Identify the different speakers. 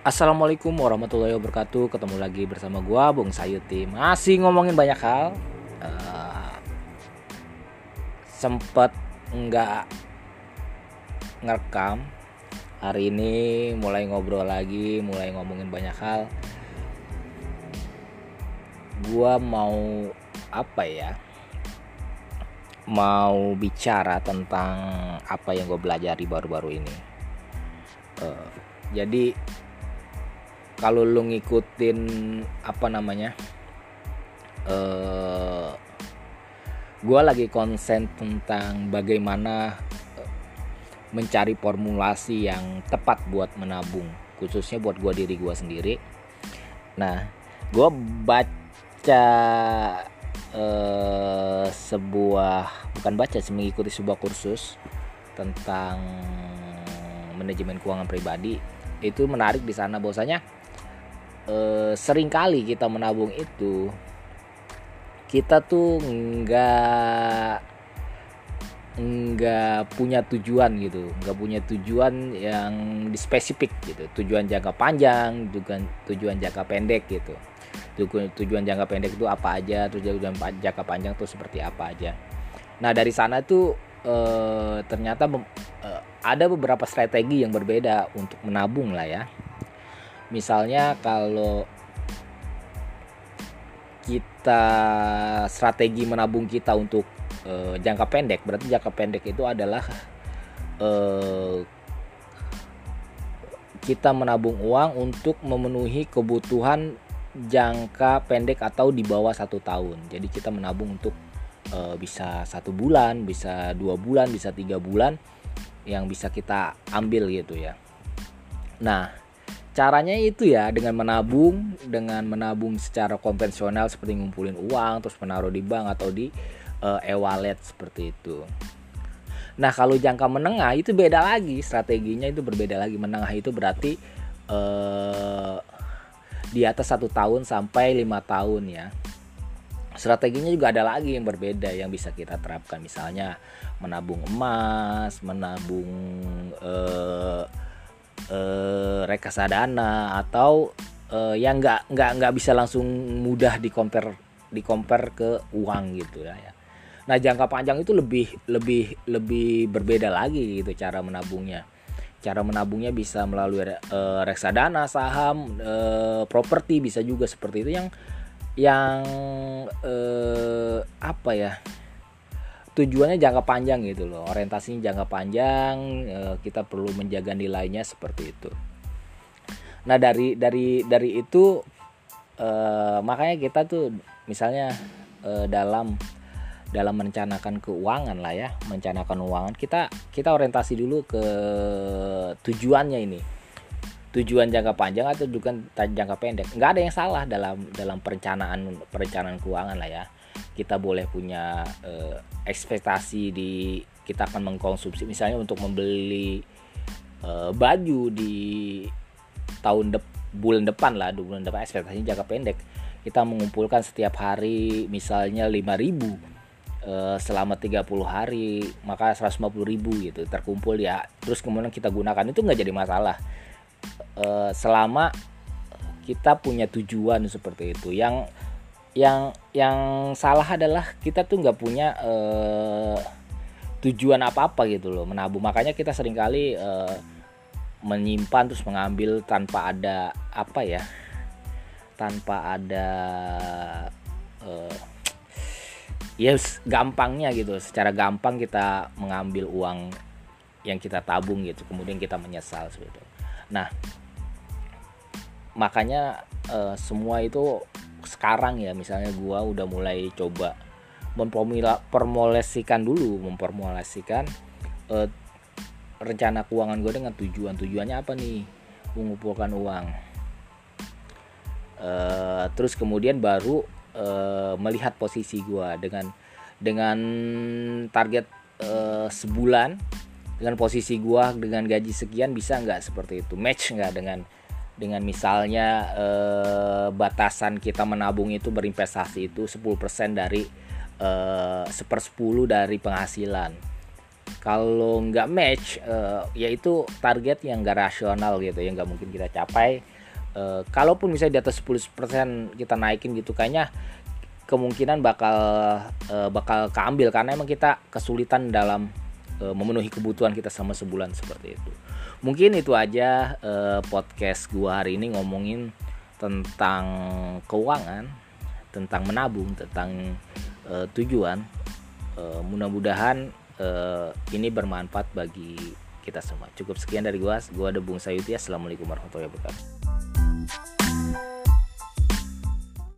Speaker 1: Assalamualaikum warahmatullahi wabarakatuh. Ketemu lagi bersama gua Bung Sayuti Masih ngomongin banyak hal. Uh, Sempet nggak ngerekam. Hari ini mulai ngobrol lagi Mulai ngomongin banyak hal. Gua mau apa ya Mau bicara tentang apa yang gue pelajari baru-baru ini. Uh, Jadi kalau lu ngikutin apa namanya uh, gue lagi konsen tentang bagaimana uh, mencari formulasi yang tepat buat menabung khususnya buat gue diri gue sendiri. Nah gue baca uh, sebuah bukan baca sih mengikuti sebuah kursus tentang manajemen keuangan pribadi. Itu menarik di sana bahwasanya eh, sering kali kita menabung itu kita tuh nggak nggak punya tujuan gitu. Nggak punya tujuan yang spesifik gitu. Tujuan jangka panjang juga tujuan jangka pendek gitu. Tujuan jangka pendek itu apa aja tujuan jangka panjang itu seperti apa aja. Nah dari sana tuh e, ternyata e, ada beberapa strategi yang berbeda untuk menabung lah ya misalnya kalau kita strategi menabung kita untuk uh, jangka pendek berarti jangka pendek itu adalah uh, kita menabung uang untuk memenuhi kebutuhan jangka pendek atau di bawah satu tahun. Jadi kita menabung untuk uh, bisa satu bulan bisa dua bulan bisa tiga bulan yang bisa kita ambil gitu ya. Nah caranya itu ya dengan menabung dengan menabung secara konvensional seperti ngumpulin uang terus menaruh di bank atau di uh, e-wallet seperti itu. Nah kalau jangka menengah itu beda lagi strateginya itu berbeda lagi. Menengah itu berarti uh, di atas satu tahun sampai lima tahun ya. Strateginya juga ada lagi yang berbeda yang bisa kita terapkan. Misalnya menabung emas menabung uh, uh, reksadana atau uh, yang nggak nggak nggak bisa langsung mudah di compare di compare ke uang gitu ya. Nah jangka panjang itu lebih lebih lebih berbeda lagi gitu cara menabungnya. Cara menabungnya bisa melalui uh, reksadana, saham, uh, properti bisa juga seperti itu yang yang uh, apa ya tujuannya jangka panjang gitu loh. Orientasinya jangka panjang eh, kita perlu menjaga nilainya seperti itu. Nah dari dari dari itu eh, makanya kita tuh misalnya eh, dalam dalam merencanakan keuangan lah ya merencanakan keuangan kita kita orientasi dulu ke tujuannya ini. Tujuan jangka panjang atau tujuan jangka pendek. Nggak ada yang salah dalam dalam perencanaan perencanaan keuangan lah ya kita boleh punya uh, ekspektasi di kita akan mengkonsumsi. Misalnya untuk membeli uh, baju di tahun dep bulan depan lah bulan depan ekspektasi jangka pendek. Kita mengumpulkan setiap hari misalnya 5000 uh, eh, selama 30 hari maka 150 ribu gitu terkumpul ya. Terus kemudian kita gunakan itu nggak jadi masalah. Selama kita punya tujuan seperti itu. Yang yang yang salah adalah kita tuh nggak punya uh, tujuan apa apa gitu loh menabung makanya kita sering kali uh, menyimpan terus mengambil tanpa ada apa ya tanpa ada uh, ya yes, gampangnya gitu. Secara gampang kita mengambil uang yang kita tabung gitu kemudian kita menyesal seperti nah makanya uh, semua itu sekarang ya misalnya gua udah mulai coba memformulasikan dulu memformulasikan uh, rencana keuangan gue dengan tujuan. Tujuannya apa nih? Mengumpulkan uang. Uh, terus kemudian baru uh, melihat posisi gue dengan dengan target uh, sebulan dengan posisi gue dengan gaji sekian bisa nggak seperti itu? Match nggak dengan dengan misalnya eh, batasan kita menabung itu berinvestasi itu 10% dari eh, sepersepuluh dari penghasilan. Kalau nggak match eh, yaitu target yang nggak rasional gitu ya nggak mungkin kita capai. E, kalaupun misalnya di atas 10% kita naikin gitu kayaknya kemungkinan bakal e, bakal keambil karena emang kita kesulitan dalam memenuhi kebutuhan kita sama sebulan seperti itu. Mungkin itu aja e, podcast gua hari ini ngomongin tentang keuangan, tentang menabung, tentang e, tujuan. Mudah-mudahan ini bermanfaat bagi kita semua. Cukup sekian dari gua. Gua ada Bung Sayuti. Assalamualaikum warahmatullahi wabarakatuh.